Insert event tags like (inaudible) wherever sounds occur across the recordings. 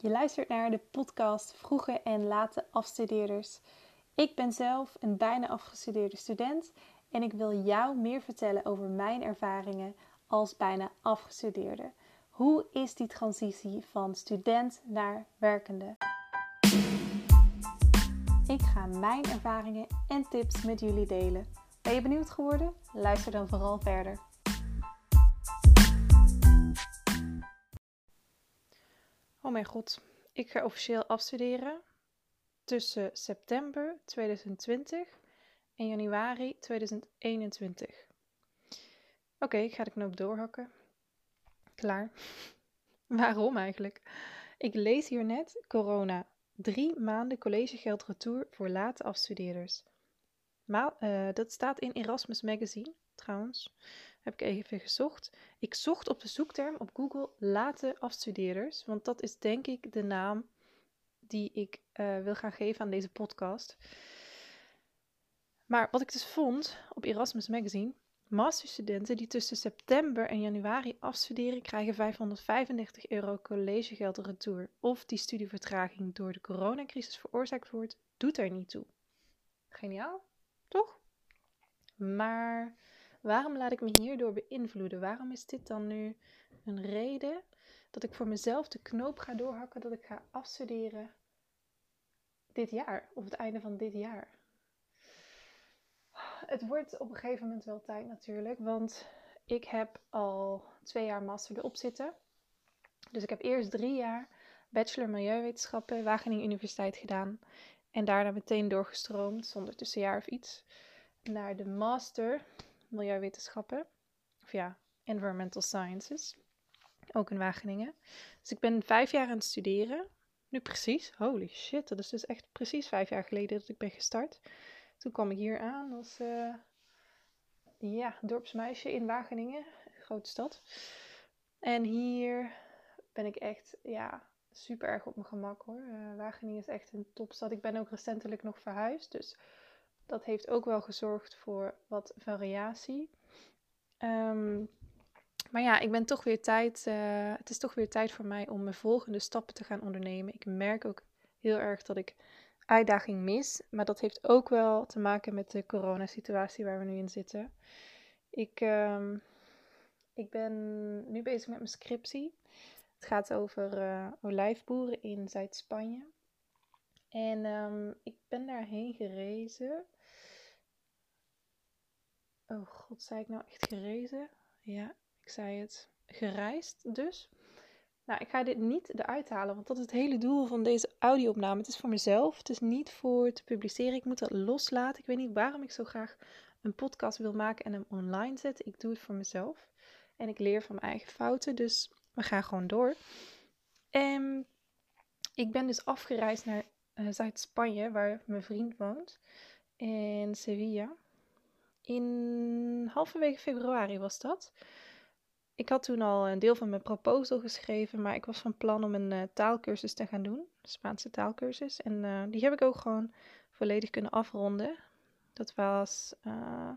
Je luistert naar de podcast Vroege en Late Afstudeerders. Ik ben zelf een bijna afgestudeerde student en ik wil jou meer vertellen over mijn ervaringen als bijna afgestudeerde. Hoe is die transitie van student naar werkende? Ik ga mijn ervaringen en tips met jullie delen. Ben je benieuwd geworden? Luister dan vooral verder. Oh mijn god, ik ga officieel afstuderen tussen september 2020 en januari 2021. Oké, ik ga de knoop doorhakken. Klaar. (laughs) Waarom eigenlijk? Ik lees hier net corona. Drie maanden collegegeld retour voor late afstudeerders. Maar, uh, dat staat in Erasmus Magazine, trouwens. Heb ik even gezocht. Ik zocht op de zoekterm op Google late afstudeerders. Want dat is denk ik de naam die ik uh, wil gaan geven aan deze podcast. Maar wat ik dus vond op Erasmus Magazine. Masterstudenten die tussen september en januari afstuderen krijgen 535 euro collegegeld retour. Of die studievertraging door de coronacrisis veroorzaakt wordt, doet er niet toe. Geniaal, toch? Maar waarom laat ik me hierdoor beïnvloeden? Waarom is dit dan nu een reden dat ik voor mezelf de knoop ga doorhakken dat ik ga afstuderen dit jaar of het einde van dit jaar? Het wordt op een gegeven moment wel tijd natuurlijk, want ik heb al twee jaar master erop zitten. Dus ik heb eerst drie jaar bachelor Milieuwetenschappen Wageningen Universiteit gedaan. En daarna meteen doorgestroomd, zonder tussenjaar of iets, naar de master Milieuwetenschappen. Of ja, Environmental Sciences. Ook in Wageningen. Dus ik ben vijf jaar aan het studeren. Nu precies. Holy shit, dat is dus echt precies vijf jaar geleden dat ik ben gestart. Toen kwam ik hier aan als uh, ja, dorpsmeisje in Wageningen, grote stad. En hier ben ik echt ja, super erg op mijn gemak hoor. Uh, Wageningen is echt een topstad. Ik ben ook recentelijk nog verhuisd, dus dat heeft ook wel gezorgd voor wat variatie. Um, maar ja, ik ben toch weer tijd. Uh, het is toch weer tijd voor mij om mijn volgende stappen te gaan ondernemen. Ik merk ook heel erg dat ik uitdaging mis. Maar dat heeft ook wel te maken met de coronasituatie waar we nu in zitten. Ik, um, ik ben nu bezig met mijn scriptie. Het gaat over uh, olijfboeren in Zuid-Spanje. En um, ik ben daarheen gerezen. Oh god, zei ik nou echt gerezen? Ja, ik zei het. Gereisd dus. Nou, ik ga dit niet eruit halen, want dat is het hele doel van deze audio-opname. Het is voor mezelf, het is niet voor te publiceren. Ik moet dat loslaten. Ik weet niet waarom ik zo graag een podcast wil maken en hem online zetten. Ik doe het voor mezelf. En ik leer van mijn eigen fouten, dus we gaan gewoon door. En ik ben dus afgereisd naar uh, Zuid-Spanje, waar mijn vriend woont. In Sevilla. In halverwege februari was dat. Ik had toen al een deel van mijn proposal geschreven, maar ik was van plan om een uh, taalkursus te gaan doen, Spaanse taalkursus. En uh, die heb ik ook gewoon volledig kunnen afronden. Dat was, uh,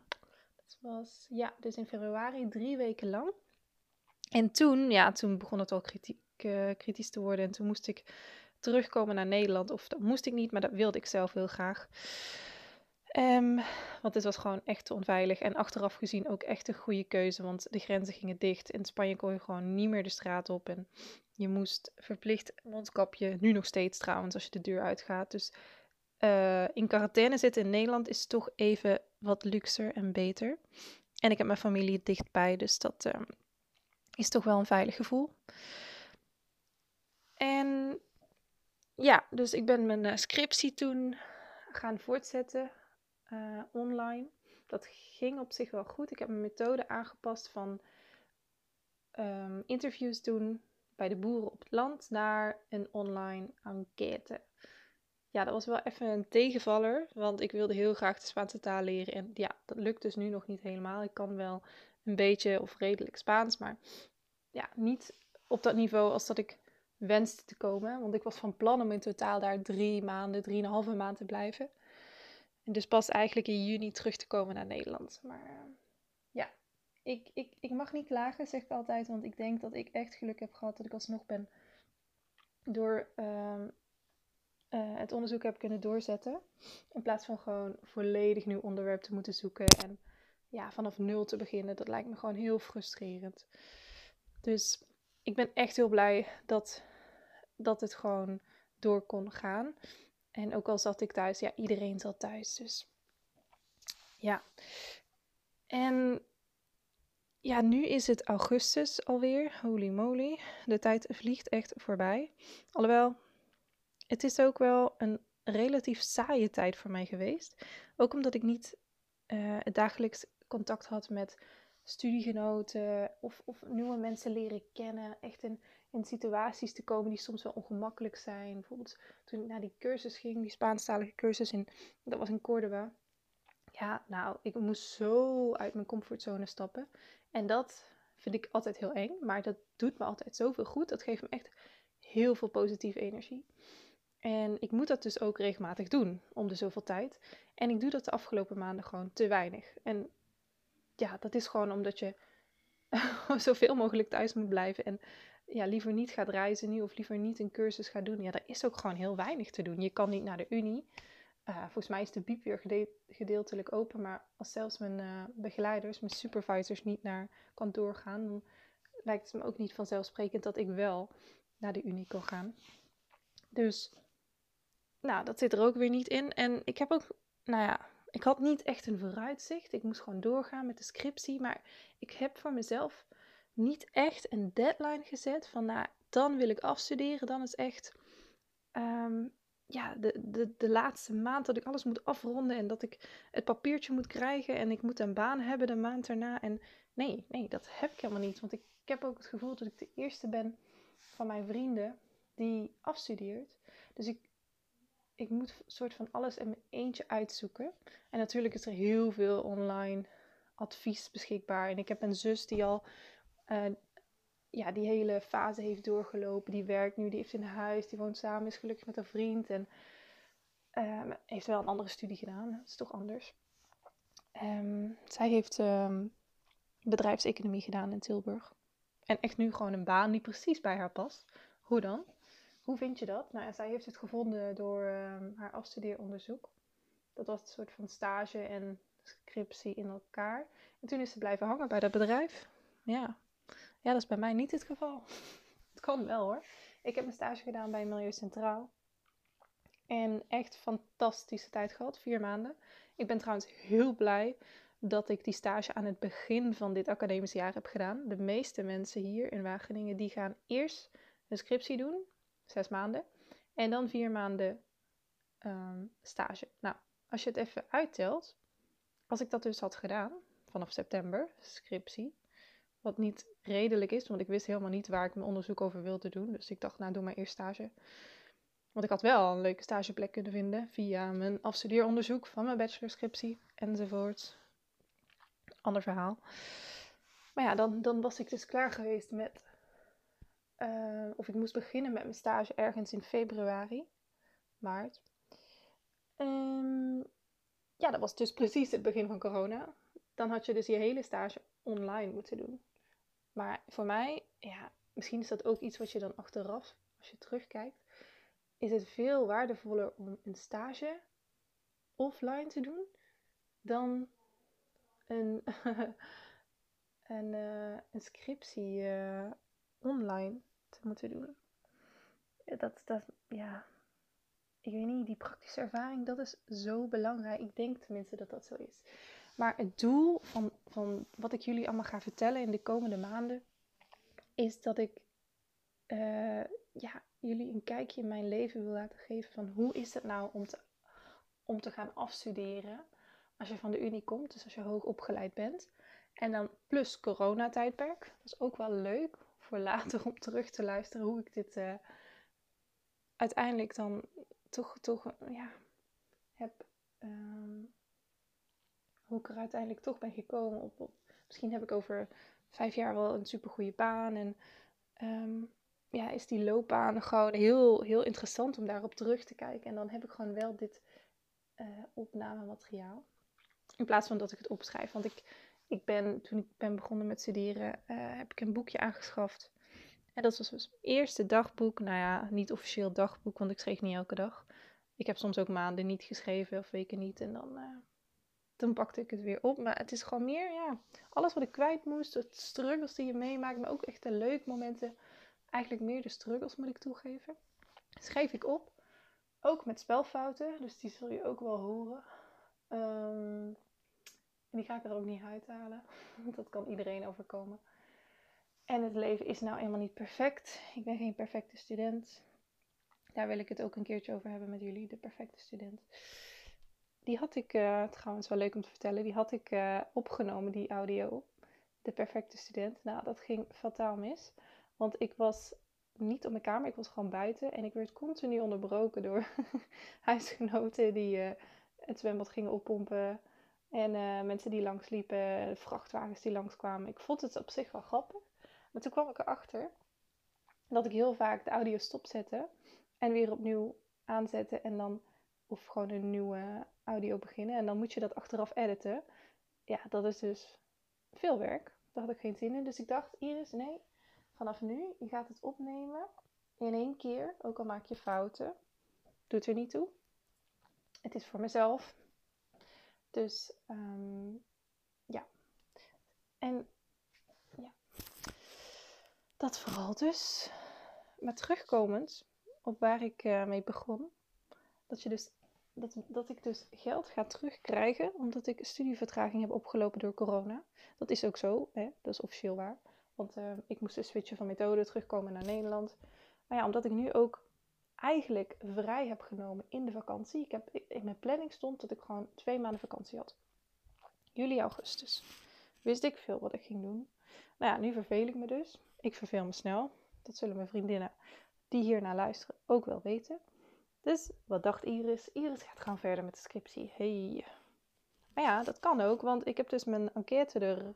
dat was, ja, dus in februari, drie weken lang. En toen, ja, toen begon het al kritiek, kritisch te worden. En toen moest ik terugkomen naar Nederland. Of dat moest ik niet, maar dat wilde ik zelf heel graag. Um, want het was gewoon echt onveilig. En achteraf gezien ook echt een goede keuze. Want de grenzen gingen dicht. In Spanje kon je gewoon niet meer de straat op. En je moest verplicht mondkapje. Nu nog steeds trouwens als je de deur uitgaat. Dus uh, in quarantaine zitten in Nederland is toch even wat luxer en beter. En ik heb mijn familie dichtbij. Dus dat uh, is toch wel een veilig gevoel. En ja, dus ik ben mijn uh, scriptie toen gaan voortzetten uh, online. Dat ging op zich wel goed. Ik heb mijn methode aangepast van um, interviews doen bij de boeren op het land naar een online enquête. Ja, dat was wel even een tegenvaller, want ik wilde heel graag de Spaanse taal leren. En ja, dat lukt dus nu nog niet helemaal. Ik kan wel een beetje of redelijk Spaans, maar ja, niet op dat niveau als dat ik wenste te komen. Want ik was van plan om in totaal daar drie maanden, drieënhalve maand te blijven. En dus pas eigenlijk in juni terug te komen naar Nederland. Maar uh, ja, ik, ik, ik mag niet klagen, zeg ik altijd. Want ik denk dat ik echt geluk heb gehad dat ik alsnog ben door ehm, eh, het onderzoek heb kunnen doorzetten. In plaats van gewoon volledig nieuw onderwerp te moeten zoeken en ja, vanaf nul te beginnen. Dat lijkt me gewoon heel frustrerend. Dus ik ben echt heel blij dat, dat het gewoon door kon gaan. En ook al zat ik thuis, ja, iedereen zat thuis. Dus ja. En ja, nu is het augustus alweer. Holy moly. De tijd vliegt echt voorbij. Alhoewel, het is ook wel een relatief saaie tijd voor mij geweest. Ook omdat ik niet uh, dagelijks contact had met studiegenoten of, of nieuwe mensen leren kennen. Echt in, in situaties te komen die soms wel ongemakkelijk zijn. Bijvoorbeeld toen ik naar die cursus ging, die Spaanstalige cursus, in, dat was in Córdoba. Ja, nou, ik moest zo uit mijn comfortzone stappen. En dat vind ik altijd heel eng, maar dat doet me altijd zoveel goed. Dat geeft me echt heel veel positieve energie. En ik moet dat dus ook regelmatig doen, om de zoveel tijd. En ik doe dat de afgelopen maanden gewoon te weinig. En ja, dat is gewoon omdat je (laughs) zoveel mogelijk thuis moet blijven. En ja, liever niet gaat reizen nu of liever niet een cursus gaat doen. Ja, daar is ook gewoon heel weinig te doen. Je kan niet naar de Unie. Uh, volgens mij is de biep weer gedeeltelijk open. Maar als zelfs mijn uh, begeleiders, mijn supervisors niet naar kantoor gaan, dan lijkt het me ook niet vanzelfsprekend dat ik wel naar de Unie kan gaan. Dus, nou, dat zit er ook weer niet in. En ik heb ook, nou ja, ik had niet echt een vooruitzicht. Ik moest gewoon doorgaan met de scriptie. Maar ik heb voor mezelf niet echt een deadline gezet van, nou, dan wil ik afstuderen. Dan is echt ehm, ja, de, de, de laatste maand dat ik alles moet afronden en dat ik het papiertje moet krijgen en ik moet een baan hebben de maand daarna. En nee, nee, dat heb ik helemaal niet. Want ik, heb ook het gevoel dat ik de eerste ben van mijn vrienden die afstudeert. Dus ik, ik moet soort van alles in mijn eentje uitzoeken. En natuurlijk is er heel veel online advies beschikbaar. En ik heb een zus die al uh, ja, die hele fase heeft doorgelopen. Die werkt nu, die heeft een huis, die woont samen, is gelukkig met een vriend. En uh, heeft wel een andere studie gedaan. Dat is toch anders. Um, zij heeft um, bedrijfseconomie gedaan in Tilburg. En echt nu gewoon een baan die precies bij haar past. Hoe dan? Hoe vind je dat? Nou, zij heeft het gevonden door haar afstudeeronderzoek. Dat was een soort van stage en scriptie in elkaar. En toen is ze blijven hangen bij dat bedrijf. Ja, ja, dat is bij mij niet het geval. (laughs) Het kan wel hoor. Ik heb mijn stage gedaan bij Milieu Centraal. En echt fantastische tijd gehad, vier maanden. Ik ben trouwens heel blij dat ik die stage aan het begin van dit academisch jaar heb gedaan. De meeste mensen hier in Wageningen die gaan eerst een scriptie doen, zes maanden, en dan vier maanden um, stage. Nou, als je het even uittelt, als ik dat dus had gedaan vanaf september, scriptie, wat niet redelijk is, want ik wist helemaal niet waar ik mijn onderzoek over wilde doen. Dus ik dacht, nou, doe maar eerst stage. Want ik had wel een leuke stageplek kunnen vinden via mijn afstudeeronderzoek van mijn bachelorscriptie enzovoort. Ander verhaal. Maar ja, dan, dan was ik dus klaar geweest met. Uh, of ik moest beginnen met mijn stage ergens in februari, maart. Um, ja, dat was dus precies het begin van corona. Dan had je dus je hele stage online moeten doen. Maar voor mij, ja, misschien is dat ook iets wat je dan achteraf, als je terugkijkt, is het veel waardevoller om een stage offline te doen dan een, (laughs) een, uh, een scriptie uh, online te moeten doen. Dat, dat, ja, ik weet niet, die praktische ervaring, dat is zo belangrijk. Ik denk tenminste dat dat zo is. Maar het doel van, van wat ik jullie allemaal ga vertellen in de komende maanden, is dat ik uh, ja, jullie een kijkje in mijn leven wil laten geven van hoe is het nou om te, om te gaan afstuderen als je van de Unie komt, dus als je hoog opgeleid bent. En dan plus coronatijdperk. Dat is ook wel leuk voor later om terug te luisteren hoe ik dit uh, uiteindelijk dan toch, toch ja, heb um, hoe ik er uiteindelijk toch ben gekomen. Op, misschien heb ik over vijf jaar wel een supergoeie baan. En um, ja, is die loopbaan gewoon heel, heel interessant om daarop terug te kijken. En dan heb ik gewoon wel dit uh, opnamemateriaal. In plaats van dat ik het opschrijf. Want ik, ik ben, toen ik ben begonnen met studeren, uh, heb ik een boekje aangeschaft. En dat was dus mijn eerste dagboek. Nou ja, niet officieel dagboek, want ik schreef niet elke dag. Ik heb soms ook maanden niet geschreven of weken niet. En dan, uh, dan pakte ik het weer op. Maar het is gewoon meer, ja, alles wat ik kwijt moest. Het struggles die je meemaakt, maar ook echt de leuke momenten. Eigenlijk meer de struggles moet ik toegeven. Schreef ik op. Ook met spelfouten, dus die zul je ook wel horen. Um, en die ga ik er ook niet uithalen. (laughs) Dat kan iedereen overkomen. En het leven is nou eenmaal niet perfect. Ik ben geen perfecte student. Daar wil ik het ook een keertje over hebben met jullie, de perfecte student. Die had ik, uh, trouwens wel leuk om te vertellen, die had ik uh, opgenomen, die audio. De perfecte student. Nou, dat ging fataal mis. Want ik was niet op mijn kamer, ik was gewoon buiten. En ik werd continu onderbroken door (laughs) huisgenoten die uh, het zwembad gingen oppompen. En mensen die langsliepen, vrachtwagens die langskwamen. Ik vond het op zich wel grappig. Maar toen kwam ik erachter dat ik heel vaak de audio stopzette en weer opnieuw aanzetten en dan of gewoon een nieuwe audio beginnen en dan moet je dat achteraf editen. Ja, dat is dus veel werk. Daar had ik geen zin in. Dus ik dacht, Iris, nee, vanaf nu, je gaat het opnemen in één keer, ook al maak je fouten. Doet er niet toe. Het is voor mezelf. Dus um, ja. En dat vooral dus. Maar terugkomend op waar ik uh, mee begon. Dat, je dus, dat, dat ik dus geld ga terugkrijgen omdat ik studievertraging heb opgelopen door corona. Dat is ook zo, hè? dat is officieel waar. Want uh, ik moest dus switchen van methode, terugkomen naar Nederland. Maar ja, omdat ik nu ook eigenlijk vrij heb genomen in de vakantie. Ik heb, in mijn planning stond dat ik gewoon twee maanden vakantie had. Juli, augustus. Wist ik veel wat ik ging doen. Nou ja, nu verveel ik me dus. Ik verveel me snel. Dat zullen mijn vriendinnen die hier naar luisteren ook wel weten. Dus wat dacht Iris? Iris gaat gewoon verder met de scriptie. Hey. Maar ja, dat kan ook, want ik heb dus mijn enquête er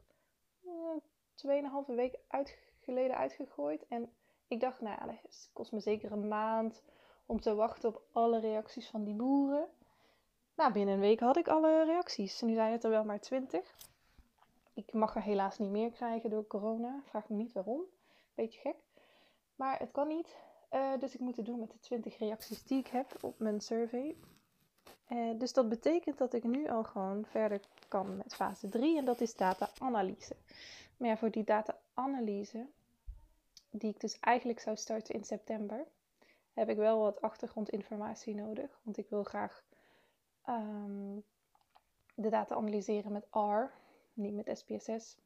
uh, 2,5 week uit, geleden uitgegooid. En ik dacht, nou ja, kost me zeker een maand om te wachten op alle reacties van die boeren. Nou, binnen een week had ik alle reacties. Nu zijn het er wel maar 20. Ik mag er helaas niet meer krijgen door corona. Vraag me niet waarom. Beetje gek. Maar het kan niet. Uh, dus ik moet het doen met de 20 reacties die ik heb op mijn survey. Uh, dus dat betekent dat ik nu al gewoon verder kan met fase 3 en dat is data-analyse. Maar ja, voor die data-analyse, die ik dus eigenlijk zou starten in september, heb ik wel wat achtergrondinformatie nodig. Want ik wil graag um, de data analyseren met R, niet met SPSS,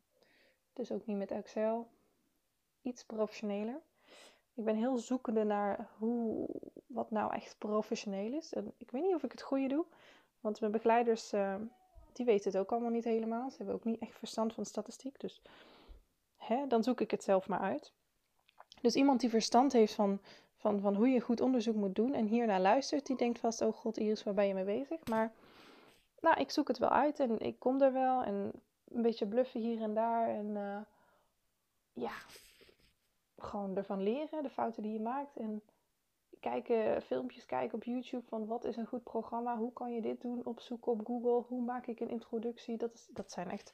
dus ook niet met Excel. Iets professioneler. Ik ben heel zoekende naar hoe, wat nou echt professioneel is. En ik weet niet of ik het goede doe, want mijn begeleiders uh, die weten het ook allemaal niet helemaal. Ze hebben ook niet echt verstand van statistiek, dus hè, dan zoek ik het zelf maar uit. Dus iemand die verstand heeft van, van, van hoe je goed onderzoek moet doen en hiernaar luistert, die denkt vast, oh god Iris, waar ben je mee bezig? Maar nou, ik zoek het wel uit en ik kom er wel en een beetje bluffen hier en daar. En uh, ja, gewoon ervan leren, de fouten die je maakt. En kijken, filmpjes kijken op YouTube van wat is een goed programma, hoe kan je dit doen, opzoeken op Google, hoe maak ik een introductie. Dat, is, dat zijn echt,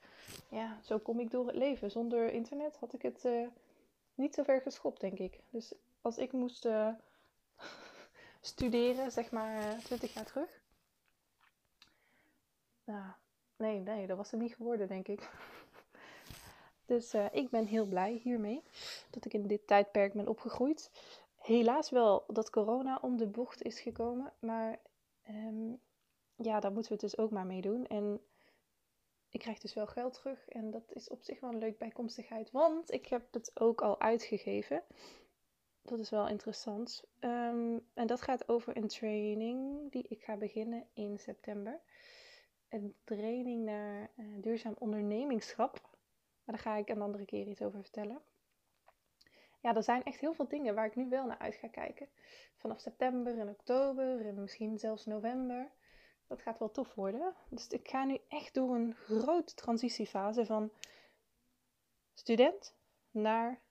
ja, zo kom ik door het leven. Zonder internet had ik het uh, niet zo ver geschopt, denk ik. Dus als ik moest uh, (laughs) studeren, zeg maar 20 jaar terug. Nou, Nee, nee, dat was het niet geworden, denk ik. Dus uh, ik ben heel blij hiermee dat ik in dit tijdperk ben opgegroeid. Helaas wel dat corona om de bocht is gekomen, maar um, ja, daar moeten we het dus ook maar mee doen. En ik krijg dus wel geld terug en dat is op zich wel een leuk bijkomstigheid, want ik heb het ook al uitgegeven. Dat is wel interessant. Um, en dat gaat over een training die ik ga beginnen in september een training naar uh, duurzaam ondernemingschap. Maar daar ga ik een andere keer iets over vertellen. Ja, er zijn echt heel veel dingen waar ik nu wel naar uit ga kijken. Vanaf september en oktober en misschien zelfs november. Dat gaat wel tof worden. Dus ik ga nu echt door een grote transitiefase van student naar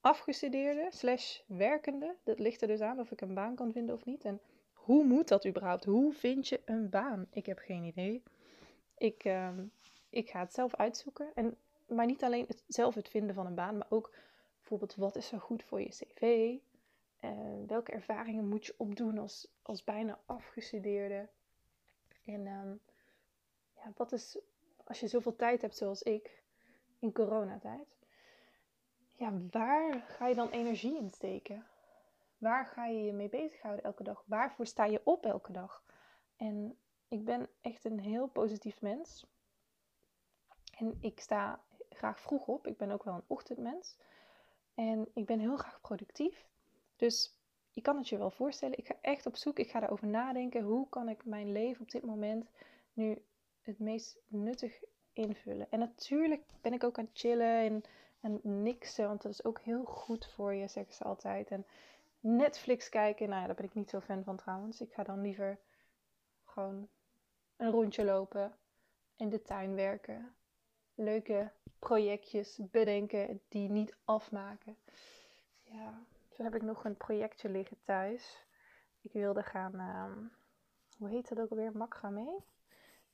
afgestudeerde slash werkende. Dat ligt er dus aan of ik een baan kan vinden of niet. En hoe moet dat überhaupt? Hoe vind je een baan? Ik heb geen idee. Ik, uh, ik ga het zelf uitzoeken. En, maar niet alleen het, zelf het vinden van een baan, maar ook bijvoorbeeld wat is zo goed voor je cv? Uh, welke ervaringen moet je opdoen als, als bijna afgestudeerde? En um, ja, wat is, als je zoveel tijd hebt zoals ik in coronatijd, ja, waar ga je dan energie in steken? Waar ga je je mee bezighouden elke dag? Waarvoor sta je op elke dag? En ik ben echt een heel positief mens. En ik sta graag vroeg op. Ik ben ook wel een ochtendmens. En ik ben heel graag productief. Dus je kan het je wel voorstellen. Ik ga echt op zoek. Ik ga daarover nadenken. Hoe kan ik mijn leven op dit moment nu het meest nuttig invullen? En natuurlijk ben ik ook aan het chillen en, en niksen. Want dat is ook heel goed voor je, zeggen ze altijd. En Netflix kijken, nou ja, daar ben ik niet zo fan van trouwens. Ik ga dan liever gewoon een rondje lopen, in de tuin werken, leuke projectjes bedenken die niet afmaken. Ja, zo heb ik nog een projectje liggen thuis. Ik wilde gaan, uh, hoe heet dat ook alweer? Macramé?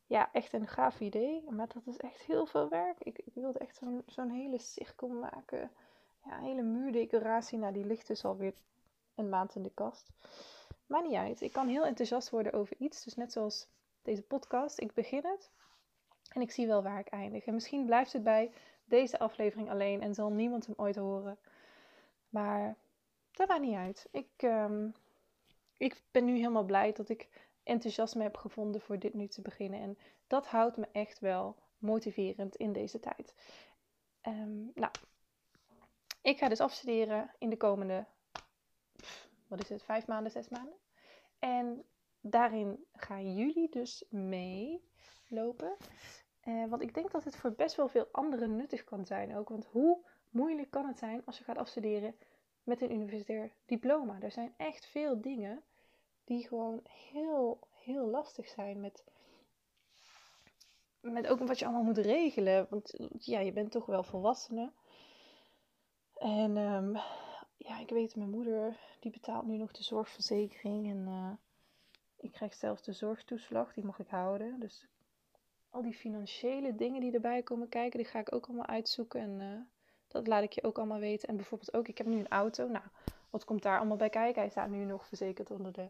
Ja, echt een gaaf idee, maar dat is echt heel veel werk. Ik, ik wilde echt zo'n zo'n hele cirkel maken. Ja, een hele muurdecoratie. Nou, die ligt dus alweer een maand in de kast. Maar niet uit. Ik kan heel enthousiast worden over iets. Dus net zoals deze podcast. Ik begin het en ik zie wel waar ik eindig. En misschien blijft het bij deze aflevering alleen en zal niemand hem ooit horen. Maar dat maakt niet uit. Ik, ehm, ik ben nu helemaal blij dat ik enthousiasme heb gevonden voor dit nu te beginnen. En dat houdt me echt wel motiverend in deze tijd. Ehm, nou, ik ga dus afstuderen in de komende, wat is het, vijf maanden, zes maanden. En daarin gaan jullie dus meelopen. Uh, want ik denk dat het voor best wel veel anderen nuttig kan zijn ook. Want hoe moeilijk kan het zijn als je gaat afstuderen met een universitair diploma? Er zijn echt veel dingen die gewoon heel, heel lastig zijn met, met ook wat je allemaal moet regelen. Want ja, je bent toch wel volwassene. En um, ja, ik weet, mijn moeder die betaalt nu nog de zorgverzekering. En uh, ik krijg zelfs de zorgtoeslag, die mag ik houden. Dus al die financiële dingen die erbij komen kijken, die ga ik ook allemaal uitzoeken. En uh, dat laat ik je ook allemaal weten. En bijvoorbeeld ook, ik heb nu een auto. Nou, wat komt daar allemaal bij kijken? Hij staat nu nog verzekerd onder de,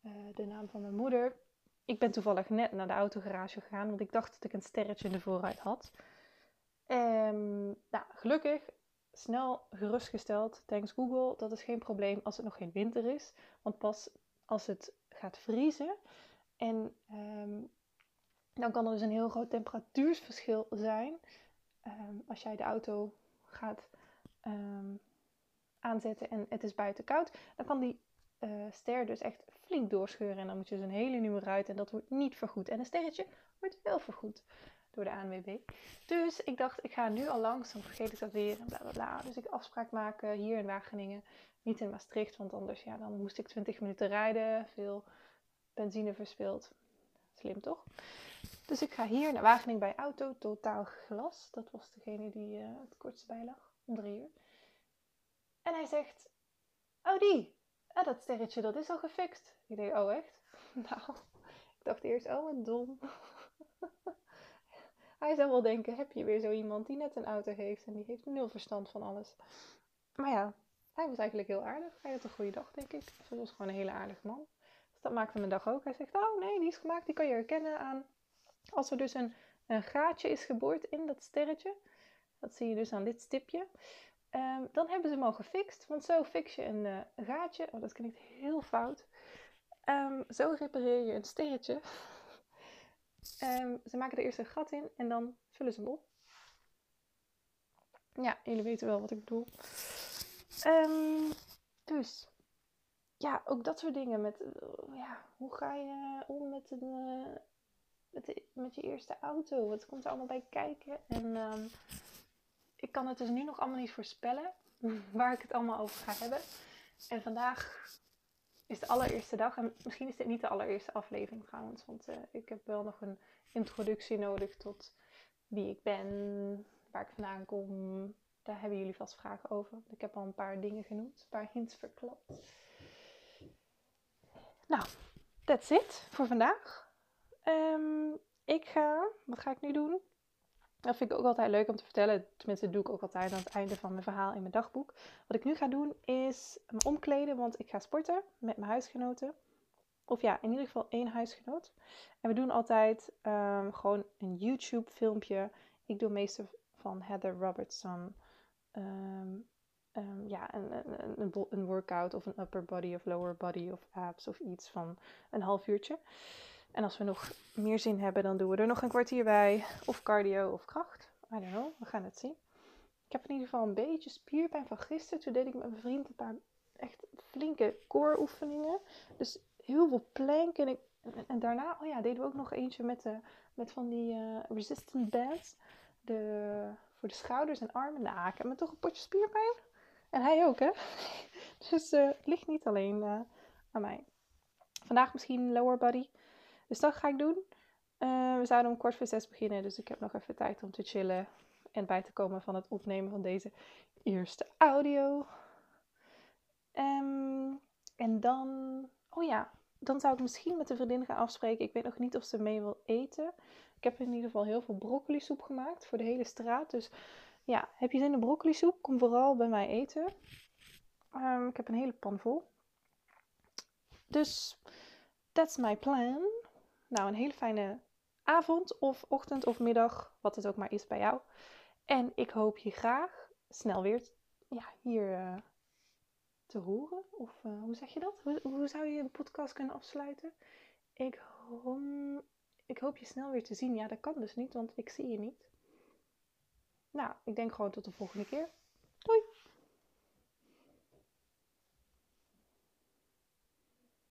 uh, de naam van mijn moeder. Ik ben toevallig net naar de autogarage gegaan, want ik dacht dat ik een sterretje in de voorruit had. Um, nou, gelukkig, snel gerustgesteld, thanks Google, dat is geen probleem als het nog geen winter is. Want pas als het gaat vriezen. En um, dan kan er dus een heel groot temperatuursverschil zijn. Um, als jij de auto gaat um, aanzetten en het is buiten koud, dan kan die uh, ster dus echt flink doorscheuren. En dan moet je dus een hele nieuwe ruit en dat wordt niet vergoed. En een sterretje wordt wel vergoed door de ANWB. Dus ik dacht, ik ga nu al langs, dan vergeet ik dat weer en bla bla. Dus ik afspraak maken hier in Wageningen, niet in Maastricht, want anders ja, dan moest ik 20 minuten rijden, veel benzine verspild. Slim toch? Dus ik ga hier naar Wageningen bij Auto Totaal Glas. Dat was degene die uh, het kortste bij lag, om drie uur. En hij zegt, oh die, ah, dat sterretje dat is al gefixt. Ik denk, oh echt? (laughs) Nou, ik dacht eerst, oh wat dom. (laughs) hij zou wel denken, heb je weer zo iemand die net een auto heeft en die heeft nul verstand van alles. Maar ja, hij was eigenlijk heel aardig. Hij had een goede dag, denk ik. Hij was gewoon een hele aardige man. Dat maakte mijn dag ook. Hij zegt, oh nee, die is gemaakt, die kan je herkennen aan... Als er dus een, een gaatje is geboord in dat sterretje, dat zie je dus aan dit stipje, um, dan hebben ze hem al gefixt. Want zo fix je een, uh, gaatje, oh dat klinkt heel fout, um, zo repareer je een sterretje. um, (laughs) ze maken er eerst een gat in en dan vullen ze hem op. Ja, jullie weten wel wat ik bedoel. dus ja, ook dat soort dingen. Met, uh, ja, hoe ga je om met, een, uh, met, met je eerste auto? Wat komt er allemaal bij kijken? En um, ik kan het dus nu nog allemaal niet voorspellen (laughs) waar ik het allemaal over ga hebben. En vandaag is de allereerste dag. En misschien is dit niet de allereerste aflevering trouwens. Want ik heb wel nog een introductie nodig tot wie ik ben, waar ik vandaan kom. Daar hebben jullie vast vragen over. Ik heb al een paar dingen genoemd, een paar hints verklapt. Nou, that's it voor vandaag. Um, ik ga, wat ga ik nu doen? Dat vind ik ook altijd leuk om te vertellen. Tenminste, dat doe ik ook altijd aan het einde van mijn verhaal in mijn dagboek. Wat ik nu ga doen is me omkleden, want ik ga sporten met mijn huisgenoten. Of ja, in ieder geval één huisgenoot. En we doen altijd ehm, gewoon een YouTube filmpje. Ik doe meestal van Heather Robertson. Ehm, ehm, ja, een, een, een, een, workout of een upper body of lower body of abs of iets van een half uurtje. En als we nog meer zin hebben, dan doen we er nog een kwartier bij. Of cardio of kracht. I don't know, we gaan het zien. Ik heb in ieder geval een beetje spierpijn van gisteren. Toen deed ik met mijn vriend een paar echt flinke core oefeningen. Dus heel veel plank. En, en, daarna, oh ja, deden we ook nog eentje met, de, met van die uh, resistant bands. De, voor de schouders en armen. Nou, ik heb me toch een potje spierpijn. En hij ook, hè? (laughs) Dus uh, het ligt niet alleen uh, aan mij. Vandaag misschien lower body. Dus dat ga ik doen. Uh, we zouden om kwart voor zes beginnen. Dus ik heb nog even tijd om te chillen. En bij te komen van het opnemen van deze eerste audio. Um, en dan. Oh ja, dan zou ik misschien met een vriendin gaan afspreken. Ik weet nog niet of ze mee wil eten. Ik heb in ieder geval heel veel broccoli soep gemaakt voor de hele straat. Dus ja, heb je zin in broccoli soep? Kom vooral bij mij eten. Um, ik heb een hele pan vol. Dus that's my plan. Nou, een hele fijne avond of ochtend of middag, wat het ook maar is bij jou. En ik hoop je graag snel weer ja, hier uh, te horen. Of uh, hoe zeg je dat? Hoe, hoe, zou je een podcast kunnen afsluiten? Ik, ik hoop je snel weer te zien. Ja, dat kan dus niet, want ik zie je niet. Nou, ik denk gewoon tot de volgende keer. Doei!